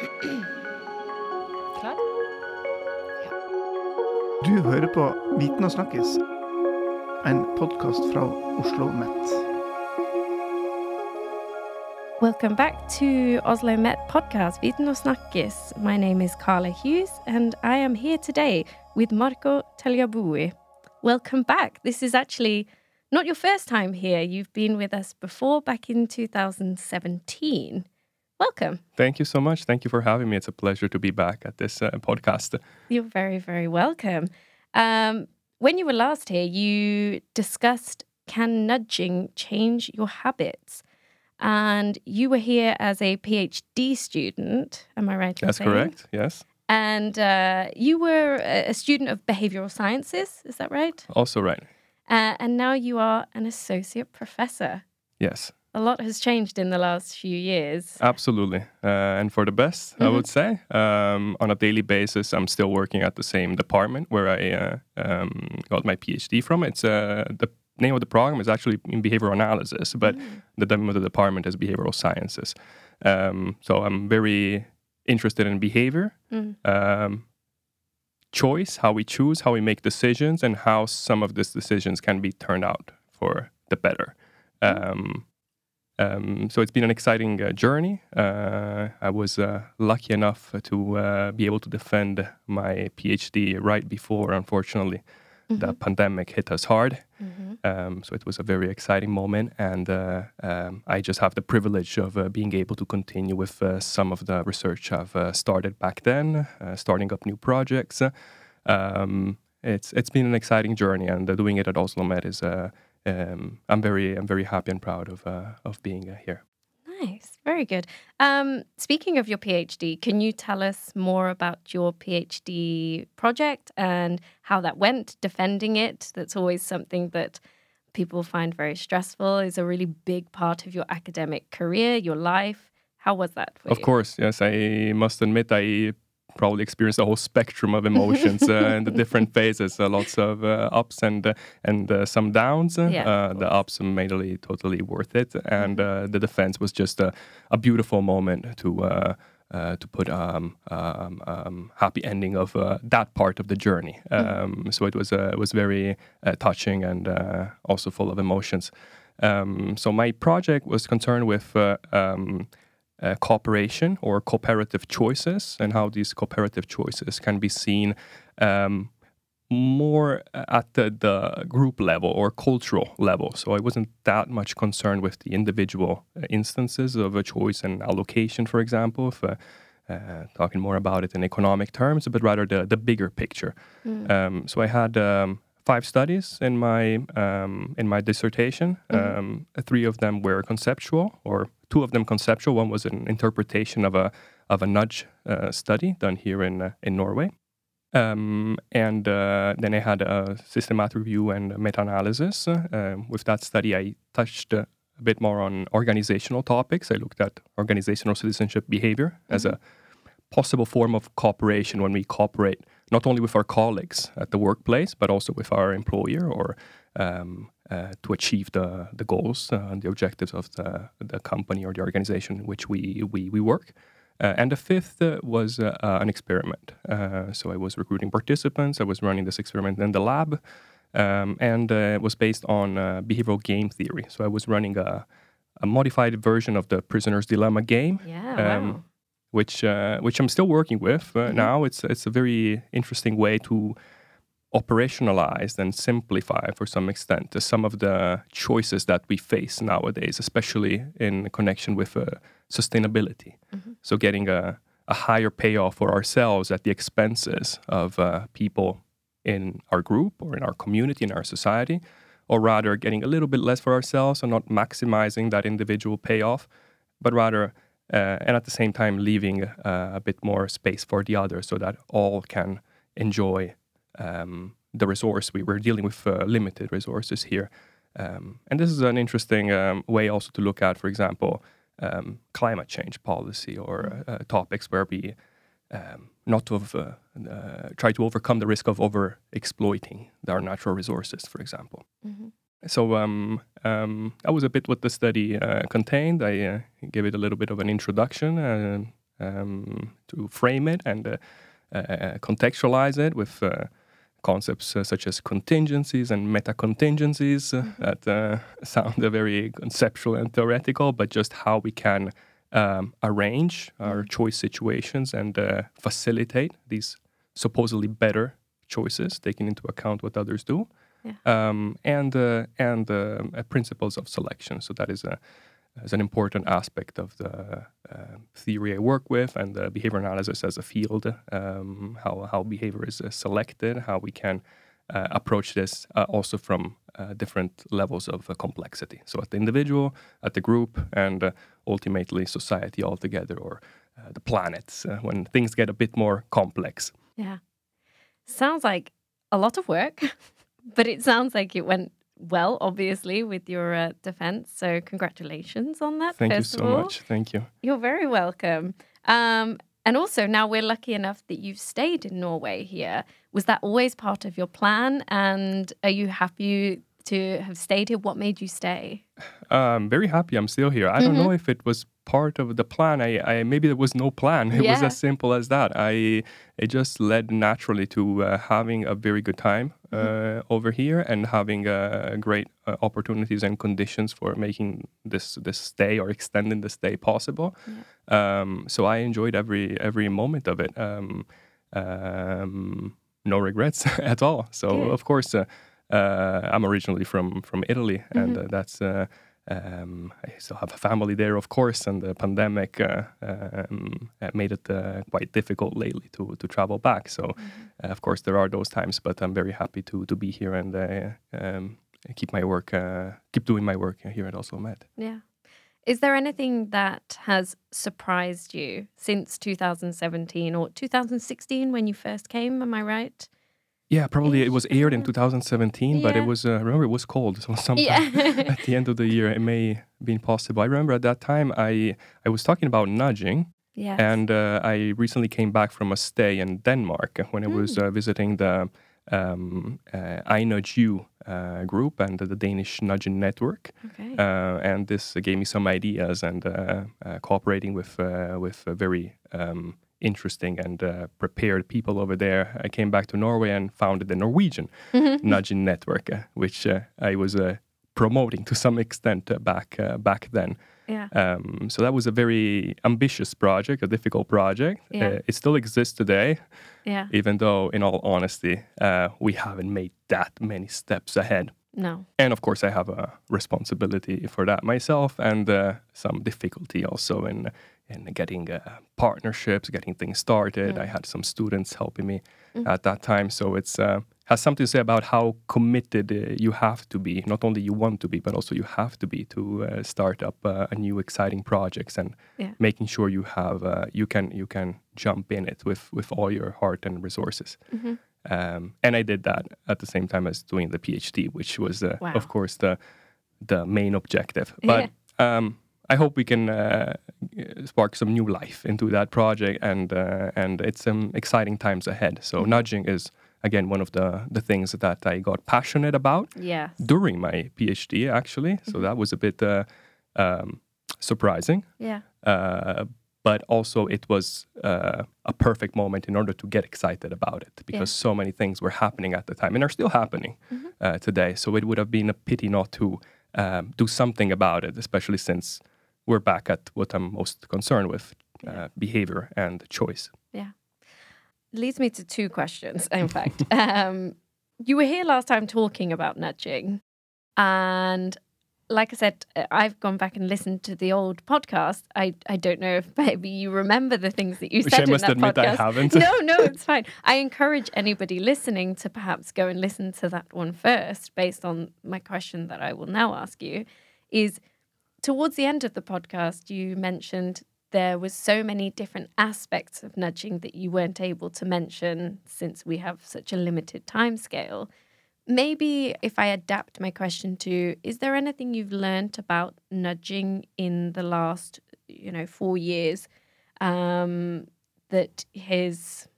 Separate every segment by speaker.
Speaker 1: Klar?
Speaker 2: Du hører på Viten og snakkes, en podkast fra Oslo Met.
Speaker 1: Welcome back to Oslo Met podcast, Viten og snakkes. My name is Carla Hughes, and I am here today with Marco Tagliabue. Welcome back. This is actually not your first time here. You've been with us before back in 2017. Welcome.
Speaker 3: Thank you so much. Thank you for having me. It's a pleasure to be back at this uh, podcast.
Speaker 1: You're very, very welcome. Um, when you were last here, you discussed can nudging change your habits? And you were here as a PhD student. Am I right?
Speaker 3: That's
Speaker 1: saying?
Speaker 3: correct. Yes.
Speaker 1: And uh, you were a a student of behavioral sciences, is that right?
Speaker 3: Also right.
Speaker 1: Uh, and now you are an associate professor.
Speaker 3: Yes.
Speaker 1: A lot has changed in the last few years.
Speaker 3: Absolutely. Uh, and for the best, I would say. Um, on a daily basis, I'm still working at the same department where I uh, um, got my PhD from. It's uh, the name of the program is actually in behavioral analysis, but the name of the department is behavioral sciences. Um, so I'm very interested in behavior, um, choice, how we choose, how we make decisions, and how some of these decisions can be turned out for the better. Um, um, so it's been an exciting uh, journey. Uh, I was uh, lucky enough to uh, be able to defend my PhD right before, unfortunately, the pandemic hit us hard. Um, so it was a very exciting moment, and uh, um, I just have the privilege of uh, being able to continue with uh, some of the research I've uh, started back then, uh, starting up new projects. Um, it's it's been an exciting journey, and uh, doing it at OsloMet is. Um, I'm very I'm very happy and proud of uh, of being uh, here.
Speaker 1: Nice, very good. Um, speaking of your PhD, can you tell us more about your PhD project and how that went, defending it? That's always something that people find very stressful, is a really big part of your academic career, your life. How was that for
Speaker 3: Of
Speaker 1: you?
Speaker 3: course, yes. I must admit, I probably experienced the whole spectrum of emotions uh, and the different phases. Uh, lots of uh, ups and uh, and uh, some downs.
Speaker 1: Yeah,
Speaker 3: uh, the ups are mainly totally worth it, and uh, the defense was just a, a beautiful moment to. Uh, uh, to put um, um, um, happy ending of uh, that part of the journey, um, so it was uh, it was very uh, touching and uh, also full of emotions. Um, so my project was concerned with uh, cooperation or cooperative choices and how these cooperative choices can be seen um, more at the, the group level or cultural level. So I wasn't that much concerned with the individual uh, instances of a choice and allocation, for example, if, uh, uh, talking more about it in economic terms, but rather the, the bigger picture. Um, so I had um, five studies in my um, in my dissertation. Um, three of them were conceptual, or two of them conceptual. One was an interpretation of a of a nudge uh, study done here in uh, in Norway. Um, and uh, then I had a systematic review and meta-analysis. Uh, um, with that study, I touched uh, a bit more on organizational topics. I looked at organizational citizenship behavior as a possible form of cooperation when we cooperate not only with our colleagues at the workplace, but also with our employer or um, uh, to achieve the, the goals uh, and the objectives of the, the company or the organization in which we, we, we work. Uh, and the fifth uh, was uh, uh, an experiment. Uh, so I was recruiting participants, I was running this experiment in the lab, um, and uh, it was based on uh, behavioral game theory. So I was running a, a modified version of the prisoner's dilemma game
Speaker 1: Yeah,
Speaker 3: um,
Speaker 1: wow.
Speaker 3: which uh, which I'm still working with uh, now. It's it's a very interesting way to operationalize and simplify, for some extent, some of the choices that we face nowadays, especially in connection with uh, sustainability. So getting a a higher payoff for ourselves at the expenses of uh, people in our group or in our community, in our society, or rather getting a little bit less for ourselves and not maximizing that individual payoff, but rather, uh, and at the same time, leaving uh, a bit more space for the other so that all can enjoy um, the resource. We were dealing with uh, limited resources here. Um, and this is an interesting um, way also to look at, for example, um, climate change policy or uh, topics where we um, not to have, uh, uh, try to overcome the risk of over exploiting our natural resources, for example. So um, um, that was a bit what the study uh, contained. I uh, gave it a little bit of an introduction, uh, um, to frame it and uh, uh, contextualize it with uh, concepts uh, such as contingencies and meta contingencies uh,
Speaker 1: Mm-hmm.
Speaker 3: that uh, sound very conceptual and theoretical, but just how we can um, arrange our choice situations and uh, facilitate these supposedly better choices, taking into account what others do,
Speaker 1: Yeah.
Speaker 3: um, and uh, and um, principles of selection. So that is a is an important aspect of the uh, theory I work with and the behavior analysis as a field. Um, how how behavior is uh, selected, how we can uh, approach this uh, also from uh, different levels of uh, complexity. So at the individual, at the group, and ultimately society altogether, or the planets when things get a bit more complex.
Speaker 1: Yeah. Sounds like a lot of work, but it sounds like it went well, obviously, with your uh, defense. So, congratulations on that.
Speaker 3: Thank you so much. Thank you.
Speaker 1: You're very welcome. Um, and also, now we're lucky enough that you've stayed in Norway here. Was that always part of your plan? And are you happy to have stayed here? What made you stay?
Speaker 3: I'm very happy I'm still here. I don't
Speaker 1: Mm-hmm.
Speaker 3: know if it was part of the plan. I, I maybe there was no plan. It was as simple as that. I it just led naturally to uh, having a very good time uh,
Speaker 1: Mm-hmm.
Speaker 3: over here and having uh, great uh, opportunities and conditions for making this this stay or extending the stay possible. Um, so I enjoyed every every moment of it. Um, um, no regrets at all. So
Speaker 1: Good.
Speaker 3: of course. Uh, I'm originally from from Italy, and
Speaker 1: Mm-hmm.
Speaker 3: uh, that's uh, um, I still have a family there, of course. And the pandemic uh, um, made it uh, quite difficult lately to to travel back. So,
Speaker 1: Mm-hmm.
Speaker 3: uh, of course, there are those times, but I'm very happy to to be here and uh, um, keep my work, uh, keep doing my work here at OsloMet.
Speaker 1: Yeah. Is there anything that has surprised you since 2017 or 2016 when you first came? Am I right?
Speaker 3: Yeah, probably it was aired in 2017, but it was uh, remember it was cold. So sometime
Speaker 1: Yeah.
Speaker 3: at the end of the year, it may be impossible. I remember at that time I I was talking about nudging,
Speaker 1: Yes.
Speaker 3: and uh, I recently came back from a stay in Denmark when I was
Speaker 1: Hmm.
Speaker 3: uh, visiting the um, uh, iNudgeyou uh, group and the Danish Nudging Network.
Speaker 1: okay.
Speaker 3: Uh, and this gave me some ideas and uh, uh, cooperating with uh, with very um, interesting and uh, prepared people over there. I came back to Norway and founded the Norwegian Nudging Network, uh, which uh, I was uh, promoting to some extent uh, back uh, back then.
Speaker 1: yeah.
Speaker 3: Um, so that was a very ambitious project, a difficult project.
Speaker 1: Yeah.
Speaker 3: Uh, it still exists today,
Speaker 1: Yeah.
Speaker 3: even though, in all honesty, uh, we haven't made that many steps ahead.
Speaker 1: No.
Speaker 3: And of course, I have a responsibility for that myself, and uh, some difficulty also in in getting uh, partnerships, getting things started. I had some students helping me at that time, so it's uh, has something to say about how committed uh, you have to be. Not only you want to be, but also you have to be to uh, start up uh, a new exciting projects and
Speaker 1: Yeah.
Speaker 3: making sure you have uh, you can you can jump in it with with all your heart and resources. Um, and I did that at the same time as doing the PhD, which was, uh,
Speaker 1: Wow.
Speaker 3: of course, the the main objective. But um, I hope we can uh, spark some new life into that project, and uh, and it's some exciting times ahead. So nudging is again one of the the things that I got passionate about
Speaker 1: Yes.
Speaker 3: during my PhD, actually. So that was a bit uh, um, surprising
Speaker 1: Yeah.
Speaker 3: uh, but also it was uh, a perfect moment in order to get excited about it because so many things were happening at the time and are still happening uh, today. So it would have been a pity not to um, do something about it, especially since we're back at what I'm most concerned with uh, behavior and choice.
Speaker 1: Yeah. Leads me to two questions, in fact. um, you were here last time talking about nudging. And like I said, I've gone back and listened to the old podcast. I, I don't know if maybe you remember the things that you
Speaker 3: Which
Speaker 1: said
Speaker 3: I must
Speaker 1: in that
Speaker 3: admit I haven't.
Speaker 1: no, no, it's fine. I encourage anybody listening to perhaps go and listen to that one first, based on my question that I will now ask you. Is towards the end of the podcast, you mentioned there was so many different aspects of nudging that you weren't able to mention since we have such a limited time scale. Maybe if I adapt my question to, is there anything you've learned about nudging in the last, you know, four years um, that his,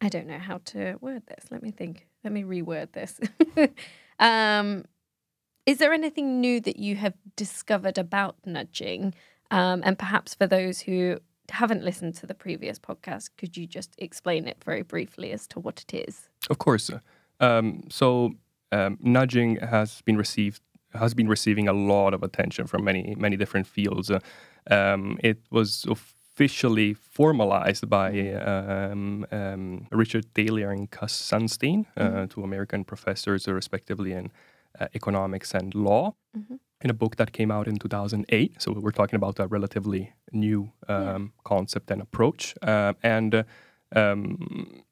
Speaker 1: I don't know how to word this. Let me think. Let me reword this. um, is there anything new that you have discovered about nudging? Um, and perhaps for those who haven't listened to the previous podcast, could you just explain it very briefly as to what it is?
Speaker 3: Of course. Um, so um, nudging has been received has been receiving a lot of attention from many many different fields. Uh, um, it was officially formalized by um, um, Richard Thaler and Cass Sunstein, uh, mm-hmm. two American professors, respectively in uh, economics and law. Mm-hmm in a book that came out in 2008. So we're talking about a relatively new um, yeah. concept and approach. Uh, and um,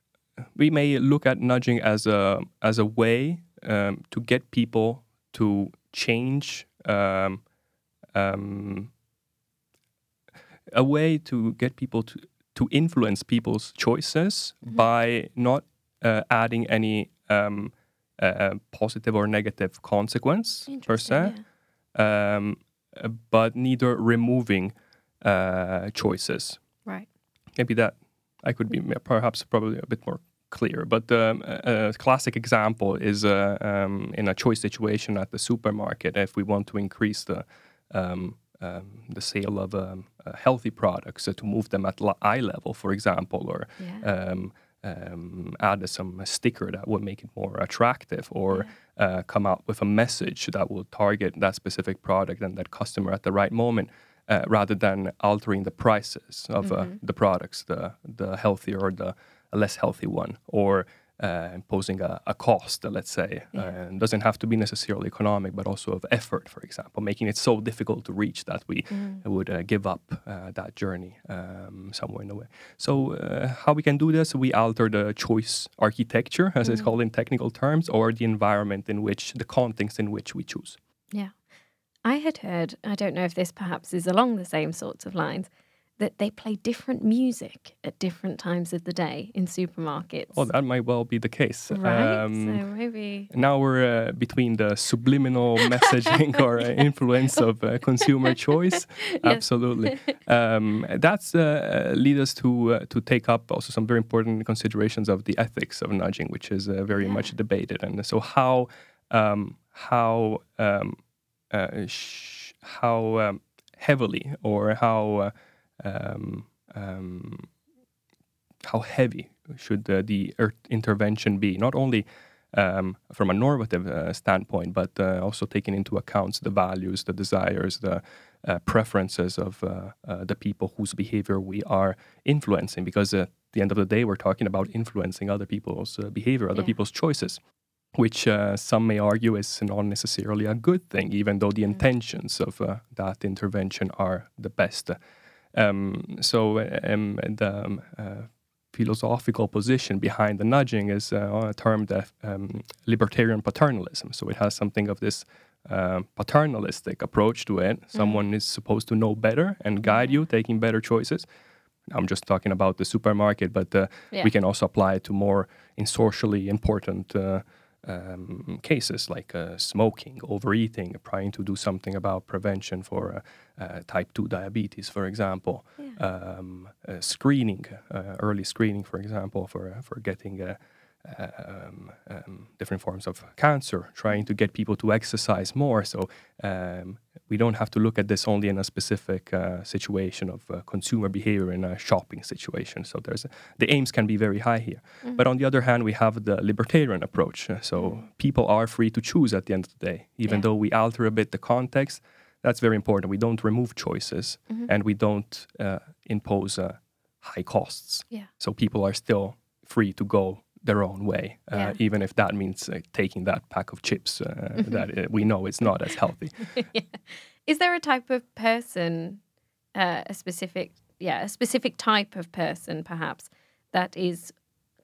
Speaker 3: we may look at nudging as a as a way um, to get people to change. Um, um, a way to get people to to influence people's choices mm-hmm. by not uh, adding any um, uh, positive or negative consequence per se. Yeah um, but neither removing uh, choices.
Speaker 1: Right.
Speaker 3: Maybe that I could be perhaps probably a bit more clear. But um, a, classic example is uh, um, in a choice situation at the supermarket. If we want to increase the um, um, the sale of um, uh, healthy products uh, to move them at eye level, for example, or yeah. um, um, add some sticker that would make it more attractive or yeah. uh, come out with a message that will target that specific product and that customer at the right moment uh, rather than altering the prices of uh, mm-hmm. uh, the products the the healthier or the less healthy one or uh, imposing a, a, cost, let's say, yeah. and doesn't have to be necessarily economic, but also of effort, for example, making it so difficult to reach that we mm. would uh, give up uh, that journey um, somewhere in the way. So, uh, how we can do this? We alter the choice architecture, as mm. it's called in technical terms, or the environment in which, the context in which we choose.
Speaker 1: Yeah. I had heard, I don't know if this perhaps is along the same sorts of lines, that they play different music at different times of the day in supermarkets.
Speaker 3: Oh, that might well be the case.
Speaker 1: Right. Um, so maybe
Speaker 3: now we're uh, between the subliminal messaging or uh, influence of uh, consumer choice. Absolutely. Um, that's uh, uh, lead us to uh, to take up also some very important considerations of the ethics of nudging, which is very yeah. much debated. And so how um, how um, how um, heavily or how um, um, how heavy should the, the intervention be? Not only um, from a normative uh, standpoint, but uh, also taking into account the values, the desires, the uh, preferences of uh, uh, the people whose behavior we are influencing. Because at the end of the day, we're talking about influencing other people's uh, behavior, other yeah. people's choices, which some may argue is not necessarily a good thing, even though the mm. intentions of that intervention are the best. Um, so um, the um, uh, philosophical position behind the nudging is uh, termed um, libertarian paternalism. So it has something of this uh, paternalistic approach to it. Mm. Someone is supposed to know better and guide you, taking better choices. I'm just talking about the supermarket, but uh, yeah. we can also apply it to more in socially important uh, um, cases like uh, smoking, overeating, trying to do something about prevention for uh, uh, type 2 diabetes, for example, yeah. um, uh, screening, uh, early screening, for example, for, uh, for getting um, um, different forms of cancer, trying to get people to exercise more. So um, we don't have to look at this only in a specific uh, situation of uh, consumer behavior in a shopping situation. So there's the aims can be very high here. Mm-hmm. But on the other hand, we have the libertarian approach. So mm-hmm. people are free to choose at the end of the day, even yeah. though we alter a bit the context. That's very important. We don't remove choices mm-hmm. and we don't uh, impose uh, high costs.
Speaker 1: Yeah.
Speaker 3: So people are still free to go their own way, uh, yeah. even if that means uh, taking that pack of chips uh, mm-hmm. that uh, we know is not as healthy.
Speaker 1: yeah. Is there a type of person, uh, a specific, yeah, a specific type of person, perhaps, that is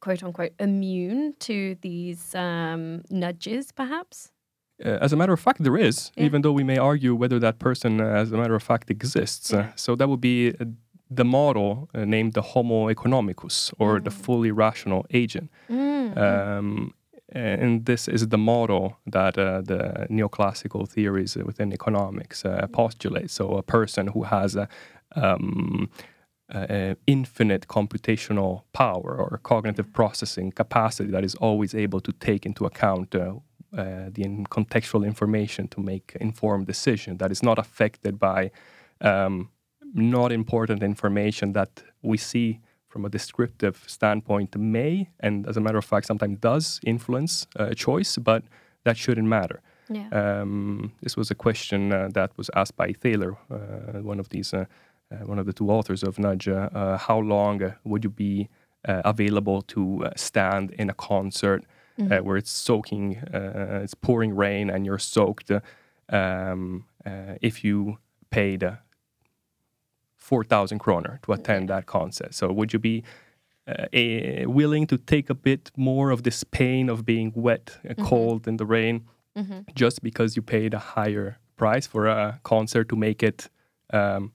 Speaker 1: quote unquote immune to these um, nudges, perhaps?
Speaker 3: Uh, as a matter of fact, there is, yeah. even though we may argue whether that person, as a matter of fact, exists. so that would be the model uh, named the Homo economicus, or mm. the fully rational agent. Mm. Um, and this is the model that uh, the neoclassical theories within economics uh, postulate. So, a person who has a, um, infinite computational power or cognitive processing capacity that is always able to take into account uh, uh, the contextual information to make informed decision that is not affected by um, not important information that we see from a descriptive standpoint may, and as a matter of fact, sometimes does influence uh, choice, but that shouldn't matter.
Speaker 1: Yeah.
Speaker 3: Um, this was a question uh, that was asked by Thaler, uh, one of these, uh, uh, one of the two authors of Nudge. Uh, how long uh, would you be uh, available to uh, stand in a concert uh, where it's soaking, uh, it's pouring rain, and you're soaked? Um, uh, if you paid uh, four thousand kroner to attend that concert, so would you be uh, a, willing to take a bit more of this pain of being wet, uh, cold in the rain? just because you paid a higher price for a concert to make it um,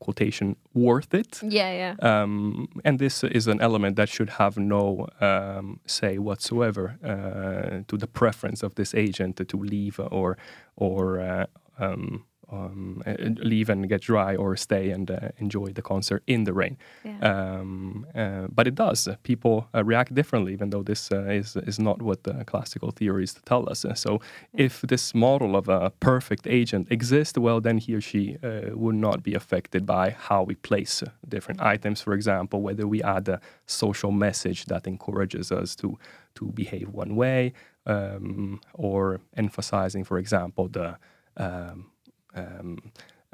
Speaker 3: quotation worth it
Speaker 1: Yeah, yeah.
Speaker 3: um, and this is an element that should have no um, say whatsoever uh, to the preference of this agent to leave or or uh, um, um, uh, leave and get dry or stay and uh, enjoy the concert in the rain.
Speaker 1: Yeah.
Speaker 3: Um, uh, but it does. People uh, react differently, even though this uh, is is not what the classical theories tell us. So, if this model of a perfect agent exists, well, then he or she uh, would not be affected by how we place different items. For example, whether we add a social message that encourages us to to behave one way, um, or emphasizing, for example, the um, um,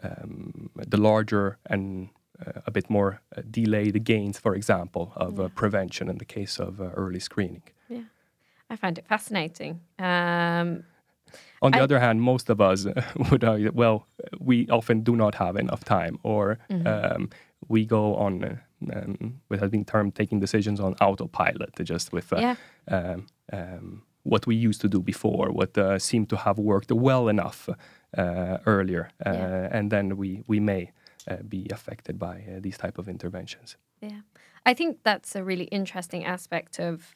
Speaker 3: um, the larger and uh, a bit more uh, delayed gains, for example, of uh, prevention in the case of uh, early screening.
Speaker 1: Yeah. I find it fascinating. Um,
Speaker 3: On the
Speaker 1: I-
Speaker 3: other hand, most of us would argue, well, we often do not have enough time, or um, we go on, uh, um, what has been termed taking decisions on autopilot, just with uh,
Speaker 1: Yeah.
Speaker 3: What we used to do before, what uh, seemed to have worked well enough uh, earlier, uh,
Speaker 1: Yeah.
Speaker 3: and then we we may uh, be affected by uh, these type of interventions.
Speaker 1: Yeah. I think that's a really interesting aspect of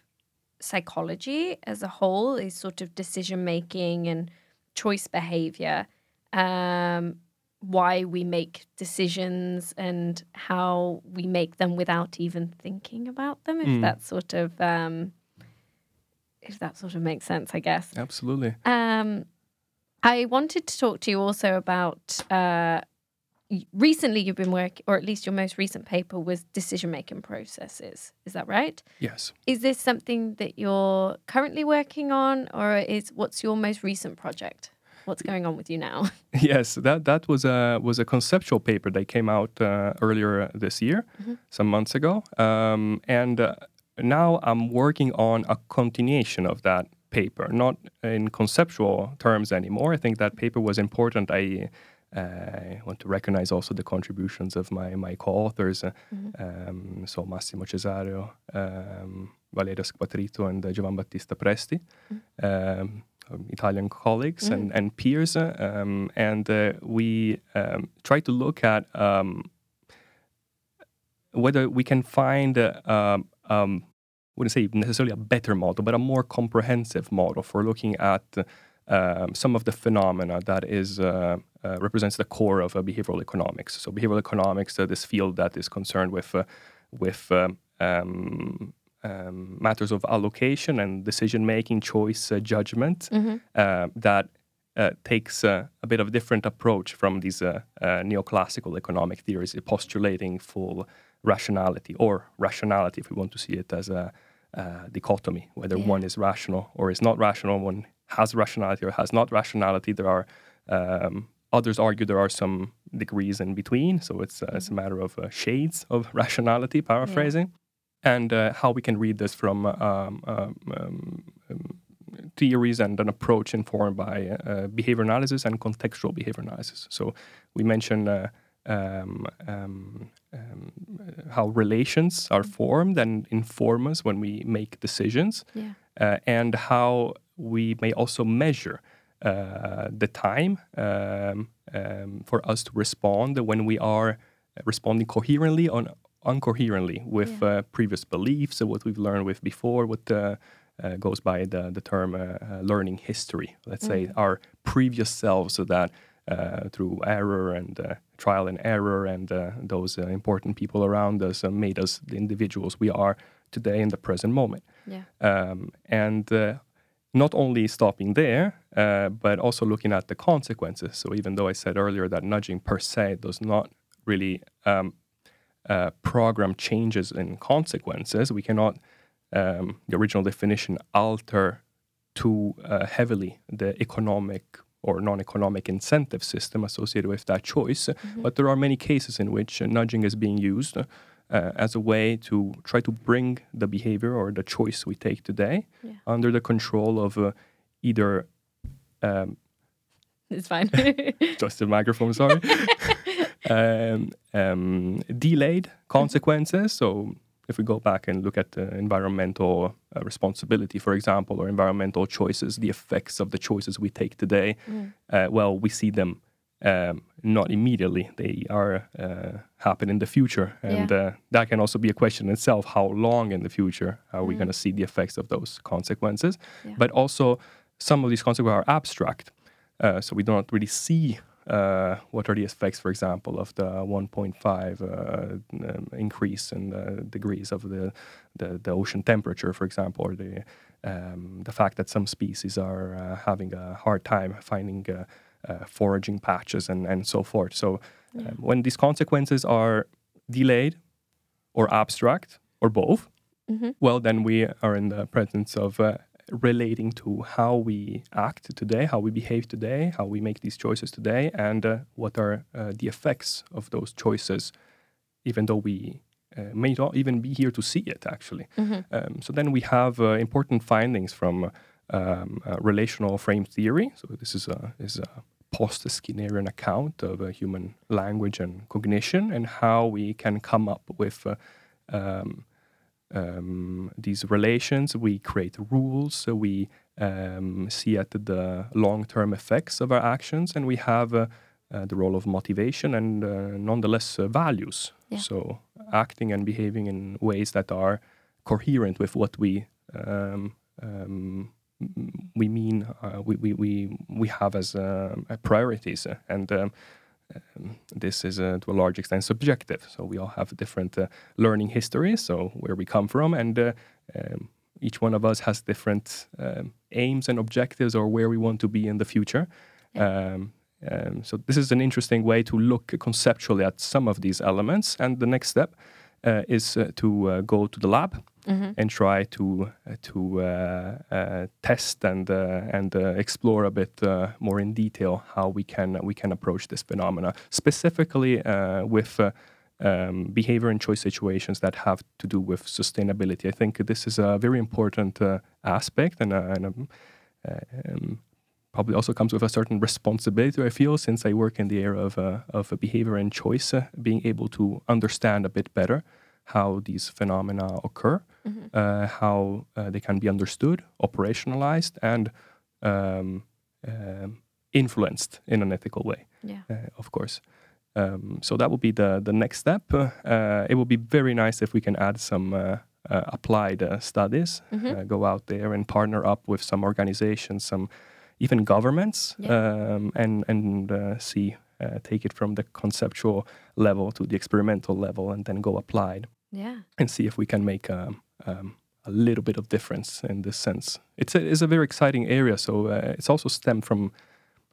Speaker 1: psychology as a whole is sort of decision making and choice behavior. Um, why we make decisions and how we make them without even thinking about them, if
Speaker 3: Mm.
Speaker 1: that sort of um, if that sort of makes sense, I guess.
Speaker 3: Absolutely.
Speaker 1: Um, I wanted to talk to you also about uh, recently you've been working, or at least your most recent paper was decision making processes. Is that right?
Speaker 3: Yes.
Speaker 1: Is this something that you're currently working on, or is what's your most recent project? What's going on with you now?
Speaker 3: Yes, that that was a was a conceptual paper that came out uh, earlier this year, some months ago, um, and uh, now I'm working on a continuation of that paper, not in conceptual terms anymore. I think that paper was important. I uh, want to recognize also the contributions of my my co-authors, uh, um, so Massimo Cesario, um, Valerio Squatrito, and uh, Giovan Battista Presti. Um, um, Italian colleagues and, and peers, um, and uh, we um, try to look at um, whether we can find, uh, um, wouldn't say necessarily a better model, but a more comprehensive model for looking at um, some of the phenomena that is uh, uh, represents the core of uh, behavioral economics. So behavioral economics, uh, this field that is concerned with uh, with um, um, um, matters of allocation and decision making, choice, uh, judgment uh, that uh, takes uh, a bit of a different approach from these uh, uh, neoclassical economic theories, postulating full rationality or rationality, if we want to see it as a, uh dichotomy, whether
Speaker 1: Yeah.
Speaker 3: one is rational or is not rational, one has rationality or has not rationality. There are um, others argue there are some degrees in between, so it's uh, it's a matter of uh, shades of rationality, paraphrasing, and uh, how we can read this from um, um, um, um, theories and an approach informed by uh, behavior analysis and contextual behavior analysis. So we mentioned uh, um, um, um, uh, how relations are formed and inform us when we make decisions,
Speaker 1: Yeah.
Speaker 3: uh, and how we may also measure uh, the time um, um, for us to respond when we are responding coherently or uncoherently with uh, previous beliefs, so what we've learned with before, what uh, uh, goes by the, the term uh, uh, learning history. Let's say our previous selves, so that through error and uh, trial and error and uh, those uh, important people around us uh, made us the individuals we are today in the present moment.
Speaker 1: Yeah.
Speaker 3: Um, and uh, not only stopping there, uh, but also looking at the consequences. So even though I said earlier that nudging per se does not really um, uh, program changes in consequences. We cannot, um, the original definition, alter too uh, heavily the economic or non-economic incentive system associated with that choice. But there are many cases in which uh, nudging is being used uh, as a way to try to bring the behavior or the choice we take today
Speaker 1: Yeah.
Speaker 3: under the control of uh, either um,
Speaker 1: It's fine.
Speaker 3: just the microphone, sorry. um, um, delayed consequences. So, if we go back and look at environmental uh, responsibility, for example, or environmental choices, the effects of the choices we take today,
Speaker 1: Mm.
Speaker 3: uh, well, we see them um, not immediately. They are uh, happen in the future, and
Speaker 1: Yeah.
Speaker 3: uh, that can also be a question in itself: how long in the future are we
Speaker 1: Mm.
Speaker 3: going to see the effects of those consequences?
Speaker 1: Yeah.
Speaker 3: But also, some of these consequences are abstract, uh, so we do not really see uh, what are the effects, for example, of the 1.5 uh, um, increase in the degrees of the, the, the ocean temperature, for example, or the um, the fact that some species are uh, having a hard time finding uh, uh, foraging patches and, and so forth. So um, when these consequences are delayed or abstract or both,
Speaker 1: Mhm.
Speaker 3: well, then we are in the presence of uh, relating to how we act today, how we behave today, how we make these choices today, and uh, what are uh, the effects of those choices, even though we uh, may not even be here to see it, actually.
Speaker 1: Mhm.
Speaker 3: Um, so then we have uh, important findings from um, uh, relational frame theory. So this is a, is a post-Skinnerian account of uh, human language and cognition and how we can come up with uh, um, um, these relations. We create rules. So we um, see at the long-term effects of our actions, and we have uh, uh, the role of motivation and uh, nonetheless uh, values.
Speaker 1: Yeah.
Speaker 3: So acting and behaving in ways that are coherent with what we um, um, we mean uh, we, we, we, we have as um, uh, priorities and um, this is uh, to a large extent subjective. So we all have different uh, learning histories so where we come from and uh, um, each one of us has different um, aims and objectives or where we want to be in the future. Um, um, so this is an interesting way to look conceptually at some of these elements. And the next step is uh, to uh, go to the lab
Speaker 1: Mhm.
Speaker 3: and try to uh, to uh, uh, test and uh, and uh, explore a bit uh, more in detail how we can we can approach this phenomena specifically uh, with. Uh, um, behavior and choice situations that have to do with sustainability. I think this is a very important uh, aspect, and, uh, and um, uh, um, probably also comes with a certain responsibility. I feel since I work in the area of uh, of behavior and choice, uh, being able to understand a bit better how these phenomena occur,
Speaker 1: Mhm.
Speaker 3: uh, how uh, they can be understood, operationalized, and um, um, influenced in an ethical way
Speaker 1: Yeah.
Speaker 3: uh, of course. Um, so that will be the the next step. Uh, it will be very nice if we can add some uh, uh, applied uh, studies,
Speaker 1: Mhm.
Speaker 3: uh, go out there and partner up with some organizations, some even governments, um, and and uh, see uh, take it from the conceptual level to the experimental level, and then go applied
Speaker 1: Yeah.
Speaker 3: and see if we can make um, um, a little bit of difference in this sense. It's a, it's a very exciting area. So uh, it's also stemmed from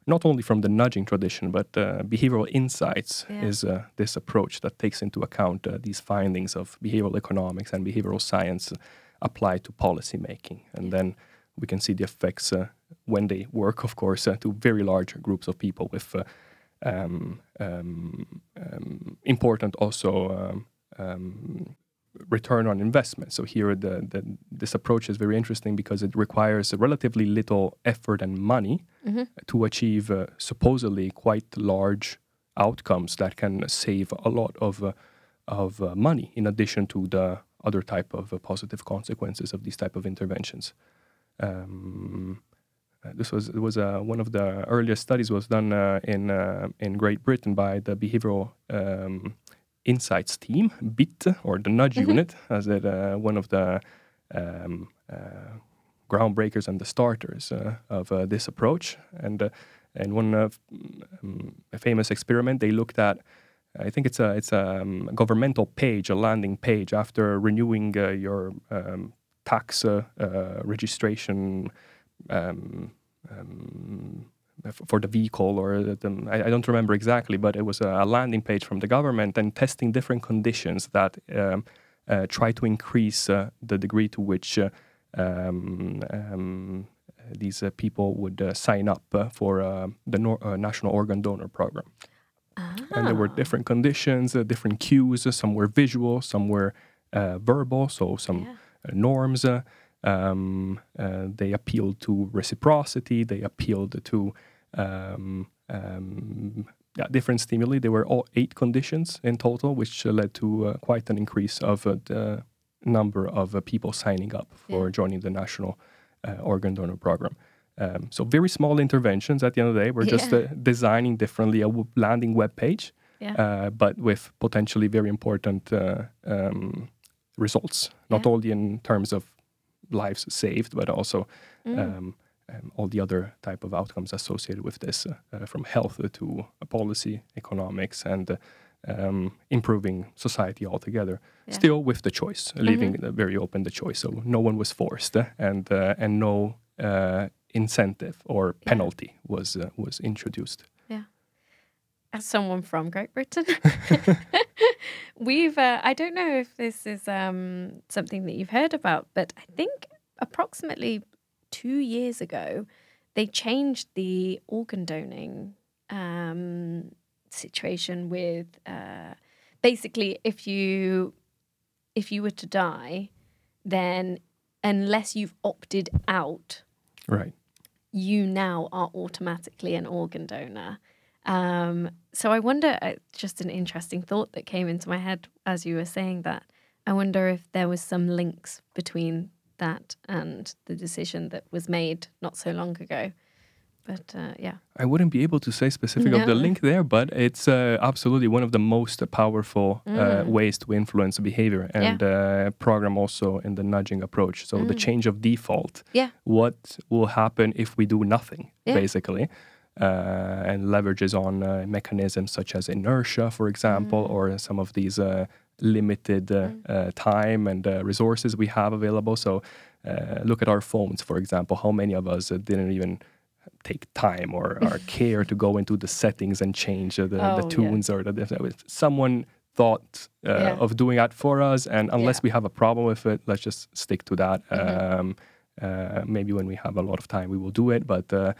Speaker 3: not only from the nudging tradition, but uh, behavioral insights
Speaker 1: Yeah.
Speaker 3: is uh, this approach that takes into account uh, these findings of behavioral economics and behavioral science applied to policy making, and
Speaker 1: Yeah.
Speaker 3: then we can see the effects uh, when they work, of course, uh, to very large groups of people with. Uh, um, um, um, important also um, um, return on investment. So here, the, the this approach is very interesting because it requires relatively little effort and money
Speaker 1: Mhm.
Speaker 3: to achieve uh, supposedly quite large outcomes that can save a lot of uh, of uh, money in addition to the other type of uh, positive consequences of these type of interventions. Um, uh, this was it was uh, one of the earliest studies was done uh, in uh, in Great Britain by the behavioral um, insights team, BIT or the Nudge
Speaker 1: Mhm.
Speaker 3: Unit, as it uh, one of the um, uh, groundbreakers and the starters uh, of uh, this approach. And uh, in one of um, a famous experiment, they looked at. I think it's a it's a um, governmental page, a landing page after renewing uh, your um, tax uh, uh, registration um, um, for the vehicle or the, I, I don't remember exactly, but it was a, a landing page from the government and testing different conditions that um, uh, try to increase uh, the degree to which uh, um, um, these uh, people would uh, sign up uh, for uh, the nor- uh, National Organ Donor Program. And there were
Speaker 1: Ah.
Speaker 3: different conditions, uh, different cues. Some were visual, some were uh, verbal, so some
Speaker 1: Yeah.
Speaker 3: Uh, norms. Uh, um, uh, they appealed to reciprocity. They appealed to um, um, yeah, different stimuli. There were all eight conditions in total, which uh, led to uh, quite an increase of uh, the number of uh, people signing up for
Speaker 1: Yeah.
Speaker 3: joining the National uh, Organ Donor Program. Um, so very small interventions at the end of the day. We're just
Speaker 1: Yeah.
Speaker 3: uh, designing differently a w- landing web page,
Speaker 1: Yeah.
Speaker 3: uh, but with potentially very important uh, um, results, not
Speaker 1: Yeah.
Speaker 3: only in terms of lives saved, but also
Speaker 1: Mm.
Speaker 3: um, um, all the other type of outcomes associated with this, uh, uh, from health to uh, policy, economics, and uh, um, improving society altogether.
Speaker 1: Yeah. Mm-hmm.
Speaker 3: Still with the choice, leaving it very open the choice. So no one was forced, uh, and uh, and no uh, incentive or penalty was uh, was introduced.
Speaker 1: As someone from Great Britain, we've, uh, I don't know if this is um, something that you've heard about, but I think approximately two years ago, they changed the organ donating um, situation with uh, basically if you if you were to die, then unless you've opted out
Speaker 3: Right.
Speaker 1: you now are automatically an organ donor. Um, so I wonder, uh, just an interesting thought that came into my head as you were saying that. I wonder if there was some links between that and the decision that was made not so long ago. But uh, yeah,
Speaker 3: I wouldn't be able to say specific of the link there, but it's uh, absolutely one of the most powerful uh,
Speaker 1: Mm.
Speaker 3: ways to influence behavior and uh, program also in the nudging approach. So the
Speaker 1: Mm.
Speaker 3: change of default.
Speaker 1: Yeah.
Speaker 3: What will happen if we do nothing,
Speaker 1: Yeah.
Speaker 3: basically? Uh, and leverages on uh, mechanisms such as inertia, for example,
Speaker 1: Mm.
Speaker 3: or some of these uh, limited uh, uh, time and uh, resources we have available. So uh, look at our phones, for example. How many of us uh, didn't even take time or, or care to go into the settings and change uh, the,
Speaker 1: Oh,
Speaker 3: the
Speaker 1: yeah.
Speaker 3: tunes or the someone thought uh,
Speaker 1: Yeah.
Speaker 3: of doing that for us and unless
Speaker 1: Yeah.
Speaker 3: we have a problem with it let's just stick to that
Speaker 1: Mhm.
Speaker 3: um, uh, maybe when we have a lot of time we will do it but uh,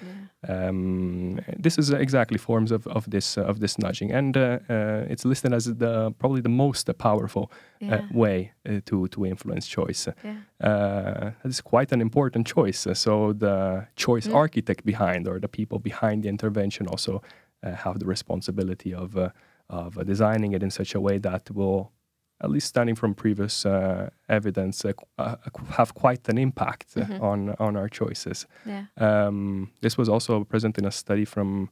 Speaker 3: um, this is exactly forms of, of this uh, of this nudging. And uh, uh, it's listed as the probably the most powerful
Speaker 1: yeah,
Speaker 3: uh, way uh, to to influence choice.
Speaker 1: Yeah,
Speaker 3: uh, it's quite an important choice. So the choice
Speaker 1: Mm.
Speaker 3: architect behind, or the people behind the intervention, also uh, have the responsibility of uh, of designing it in such a way that will, at least standing from previous uh, evidence, uh, uh, have quite an impact
Speaker 1: Mhm.
Speaker 3: on on our choices.
Speaker 1: yeah,
Speaker 3: Um, this was also present in a study from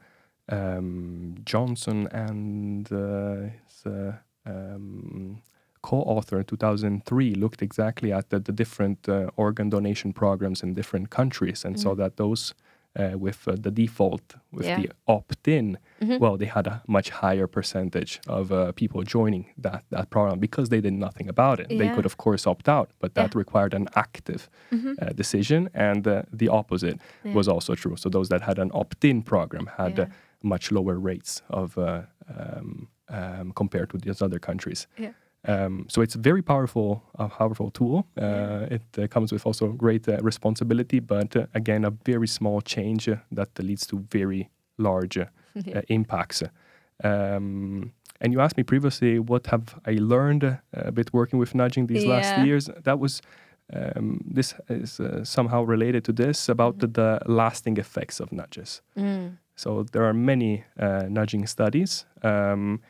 Speaker 3: um, Johnson and uh, his uh, um, co-author in 2003 looked exactly at the, the different uh, organ donation programs in different countries and saw
Speaker 1: Mm.
Speaker 3: that those uh, with uh, the default, with
Speaker 1: Yeah.
Speaker 3: the opt-in,
Speaker 1: Mhm.
Speaker 3: well, they had a much higher percentage of uh, people joining that, that program because they did nothing about it. They could, of course, opt out, but that
Speaker 1: Yeah.
Speaker 3: required an active
Speaker 1: Mhm.
Speaker 3: uh, decision, and uh, the opposite
Speaker 1: Yeah.
Speaker 3: was also true. So those that had an opt-in program had
Speaker 1: Yeah.
Speaker 3: uh, much lower rates of uh, um, um, compared to these other countries.
Speaker 1: Yeah.
Speaker 3: Um, so it's a very powerful, a powerful tool. Uh,
Speaker 1: Yeah.
Speaker 3: It uh, comes with also great uh, responsibility, but uh, again, a very small change uh, that leads to very large uh, uh, impacts. Um, and you asked me previously, what have I learned uh, a bit working with nudging these last years? That was um, this is uh, somehow related to this about the, the lasting effects of nudges.
Speaker 1: Mm.
Speaker 3: So there are many uh, nudging studies. Um,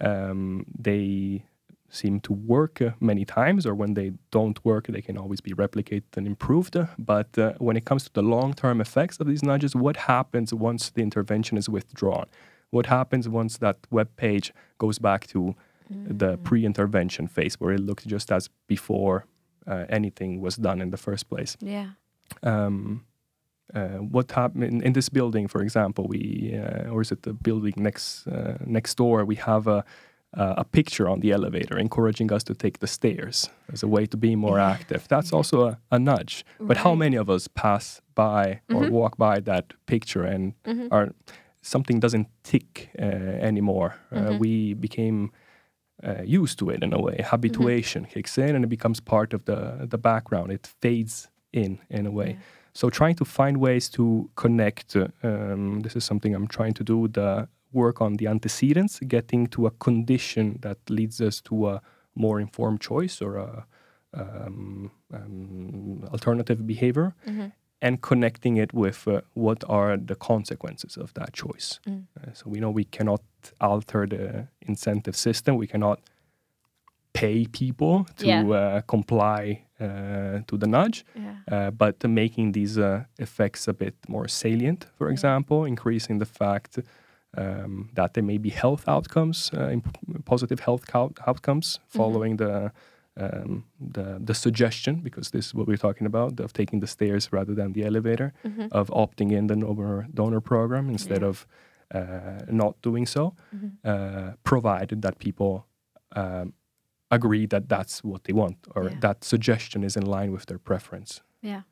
Speaker 3: um, they seem to work uh, many times, or when they don't work, they can always be replicated and improved. But uh, when it comes to the long term effects of these nudges, what happens once the intervention is withdrawn? What happens once that web page goes back to the pre intervention phase where it looked just as before uh, anything was done in the first place?
Speaker 1: Yeah.
Speaker 3: um, uh, what happened in, in this building, for example, we uh, or is it the building next uh, next door? We have a, uh, a picture on the elevator encouraging us to take the stairs as a way to be more active. That's also a, a nudge. But how many of us pass by or walk by that picture and are something doesn't tick uh, anymore? Uh, we became uh, used to it in a way. Habituation kicks in and it becomes part of the the background. It fades in in a way. So trying to find ways to connect. uh, Um, this is something I'm trying to do. The work on the antecedents, getting to a condition that leads us to a more informed choice or a um, um, alternative behavior, and connecting it with uh, what are the consequences of that choice. Uh, so we know we cannot alter the incentive system. We cannot pay people to
Speaker 1: Yeah.
Speaker 3: uh, comply uh, to the nudge,
Speaker 1: Yeah.
Speaker 3: uh, but making these uh, effects a bit more salient, for example, increasing the fact um, that there may be health outcomes, uh, imp- positive health co- outcomes following the, um, the the suggestion, because this is what we're talking about, of taking the stairs rather than the elevator, of opting in the donor donor program instead
Speaker 1: Yeah.
Speaker 3: of uh, not doing so, uh, provided that people um, agree that that's what they want or
Speaker 1: Yeah.
Speaker 3: that suggestion is in line with their preference.
Speaker 1: Yeah.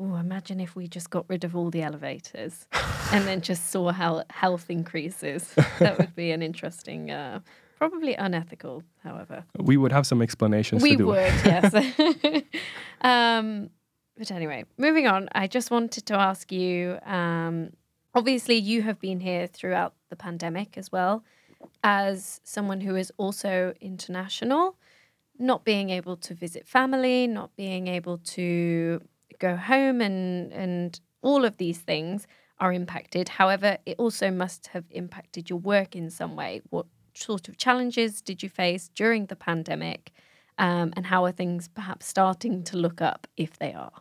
Speaker 1: Oh, imagine if we just got rid of all the elevators and then just saw how health increases. That would be an interesting, uh, probably unethical, however.
Speaker 3: We would have some explanations
Speaker 1: We
Speaker 3: to do.
Speaker 1: would, yes. um, but anyway, moving on, I just wanted to ask you um, obviously, you have been here throughout the pandemic as well, as someone who is also international, not being able to visit family, not being able to go home, and, and all of these things are impacted. However, it also must have impacted your work in some way. What sort of challenges did you face during the pandemic? Um, and how are things perhaps starting to look up if they are?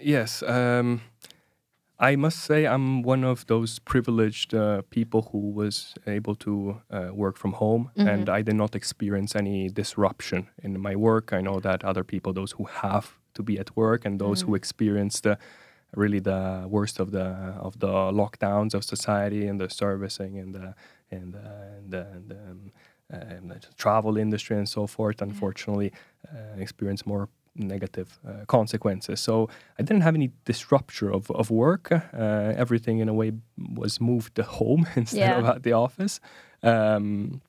Speaker 3: Yes. Um, I must say I'm one of those privileged uh, people who was able to uh, work from home, and I did not experience any disruption in my work. I know that other people, those who have to be at work, and those who experienced the really the worst of the of the lockdowns of society and the servicing and the and the, and the, and the, um, uh, and the travel industry and so forth, unfortunately, uh, experience more negative uh, consequences. So I didn't have any disruption of, of work. Uh, everything in a way was moved to home instead
Speaker 1: Yeah.
Speaker 3: of at the office. Um,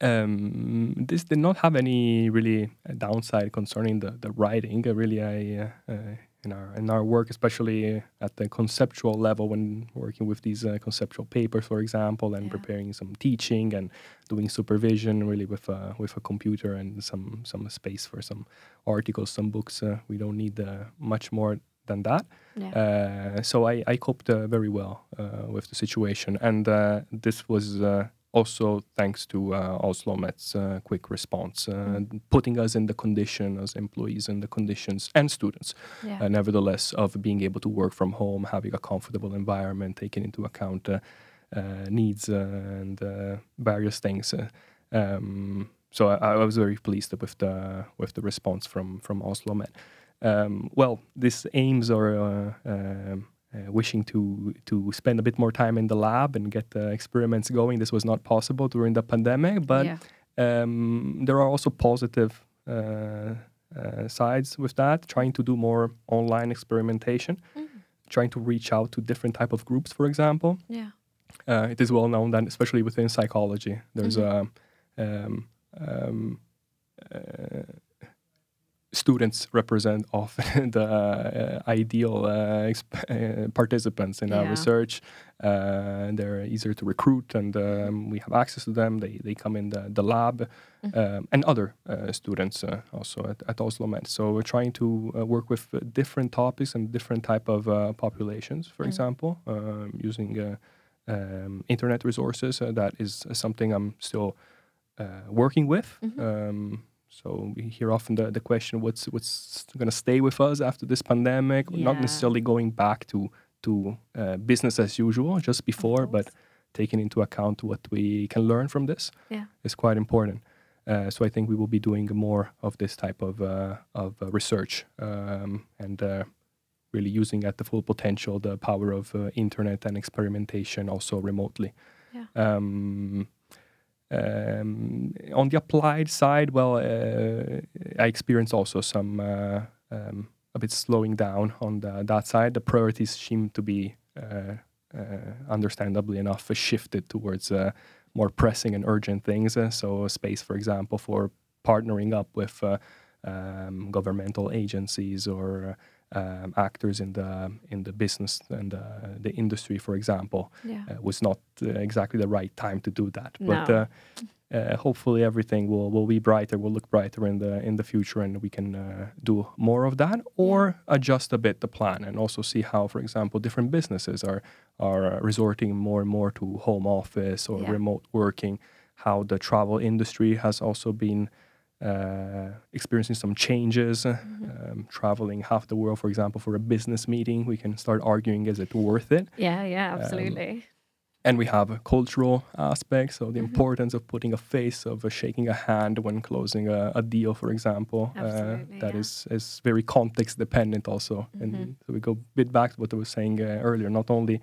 Speaker 3: um, this did not have any really uh, downside concerning the, the writing. Uh, really, I uh, uh, in our in our work, especially at the conceptual level, when working with these uh, conceptual papers, for example, and
Speaker 1: Yeah.
Speaker 3: preparing some teaching and doing supervision, really with a with a computer and some some space for some articles, some books. Uh, we don't need uh, much more than that.
Speaker 1: Yeah.
Speaker 3: Uh, so I, I coped uh, very well uh, with the situation, and uh, this was uh, also thanks to uh, OsloMet's uh, quick response, uh, putting us in the condition as employees in the conditions and students,
Speaker 1: Yeah.
Speaker 3: uh, nevertheless, of being able to work from home, having a comfortable environment, taking into account uh, uh, needs uh, and uh, various things. Uh, um, so I, I was very pleased with the with the response from from OsloMet. Um, well, these aims are uh, wishing to to spend a bit more time in the lab and get the experiments going. This was not possible during the pandemic, but
Speaker 1: yeah.
Speaker 3: um, there are also positive uh, uh, sides with that. Trying to do more online experimentation, trying to reach out to different type of groups, for example.
Speaker 1: Yeah.
Speaker 3: Uh, it is well known that, especially within psychology, there's a um, um, uh, students represent often the uh, ideal uh, exp- uh, participants in our research. Uh, they're easier to recruit, and um, we have access to them. They they come in the, the lab, um, and other uh, students uh, also at, at OsloMet. So we're trying to uh, work with different topics and different type of uh, populations. For example, um, using uh, um, internet resources. Uh, that is something I'm still uh, working with. Um, so we hear often the, the question, what's what's going to stay with us after this pandemic? Not necessarily going back to to uh, business as usual, just before, but taking into account what we can learn from this
Speaker 1: Yeah.
Speaker 3: is quite important. Uh, so I think we will be doing more of this type of uh, of uh, research um, and uh, really using at the full potential the power of uh, internet and experimentation also remotely.
Speaker 1: Yeah.
Speaker 3: Um, um, on the applied side, well, uh, I experienced also some uh, um, a bit slowing down on the, that side. The priorities seem to be, uh, understandably enough, shifted towards more pressing and urgent things. So, space, for example, for partnering up with um, governmental agencies or um, actors in the in the business and uh, the industry, for example,
Speaker 1: yeah.
Speaker 3: uh, was not uh, exactly the right time to do that.
Speaker 1: No.
Speaker 3: But uh, uh, hopefully, everything will, will be brighter, will look brighter in the in the future, and we can uh, do more of that, or adjust a bit the plan, and also see how, for example, different businesses are are resorting more and more to home office or
Speaker 1: Yeah.
Speaker 3: remote working. How the travel industry has also been uh, experiencing some changes,
Speaker 1: Mm-hmm.
Speaker 3: um, traveling half the world, for example, for a business meeting. We can start arguing is it worth it?
Speaker 1: Yeah, yeah,
Speaker 3: Um,
Speaker 1: absolutely.
Speaker 3: And we have a cultural aspects, so
Speaker 1: Mm-hmm.
Speaker 3: the importance of putting a face, of uh, shaking a hand when closing a, a deal, for example. Uh, that
Speaker 1: yeah.
Speaker 3: is is very context dependent also. And
Speaker 1: Mhm.
Speaker 3: so we go a bit back to what I was saying uh, earlier, not only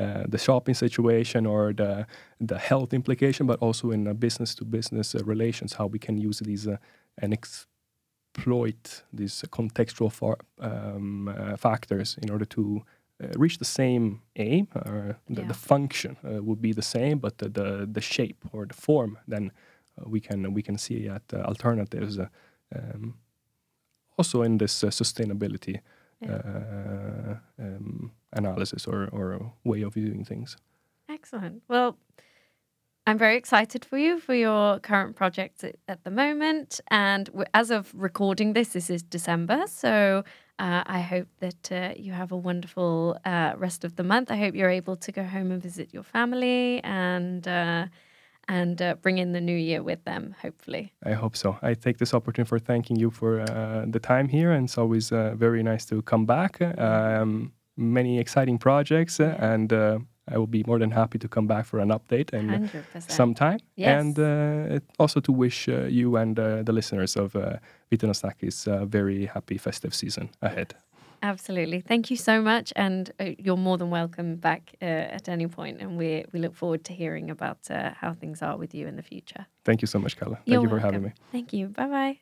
Speaker 3: uh, the shopping situation or the the health implication, but also in business to business uh, relations, how we can use these uh, and exploit these contextual far, um, uh, factors in order to uh, reach the same aim. Or the,
Speaker 1: Yeah.
Speaker 3: the function uh, would be the same, but the, the the shape or the form, then uh, we can we can see at uh, alternatives. Um, also in this uh, sustainability
Speaker 1: Yeah.
Speaker 3: uh, um, analysis or, or way of viewing things.
Speaker 1: Excellent. Well, I'm very excited for you for your current project at, at the moment. And as of recording this, this is December. So uh, I hope that uh, you have a wonderful uh, rest of the month. I hope you're able to go home and visit your family and uh, and uh, bring in the new year with them, hopefully.
Speaker 3: I hope so. I take this opportunity for thanking you for uh, the time here, and it's always uh, very nice to come back. Um, many exciting projects, and uh, I will be more than happy to come back for an update and
Speaker 1: 100%.
Speaker 3: sometime.
Speaker 1: Yes.
Speaker 3: And uh, also to wish uh, you and uh, the listeners of uh, Viten og Snakkis a very happy festive season ahead.
Speaker 1: Absolutely. Thank you so much. And uh, you're more than welcome back uh, at any point. And we, we look forward to hearing about uh, how things are with you in the future.
Speaker 3: Thank you so much, Kalle. Thank
Speaker 1: You're
Speaker 3: you for having me.
Speaker 1: Thank you. Bye bye.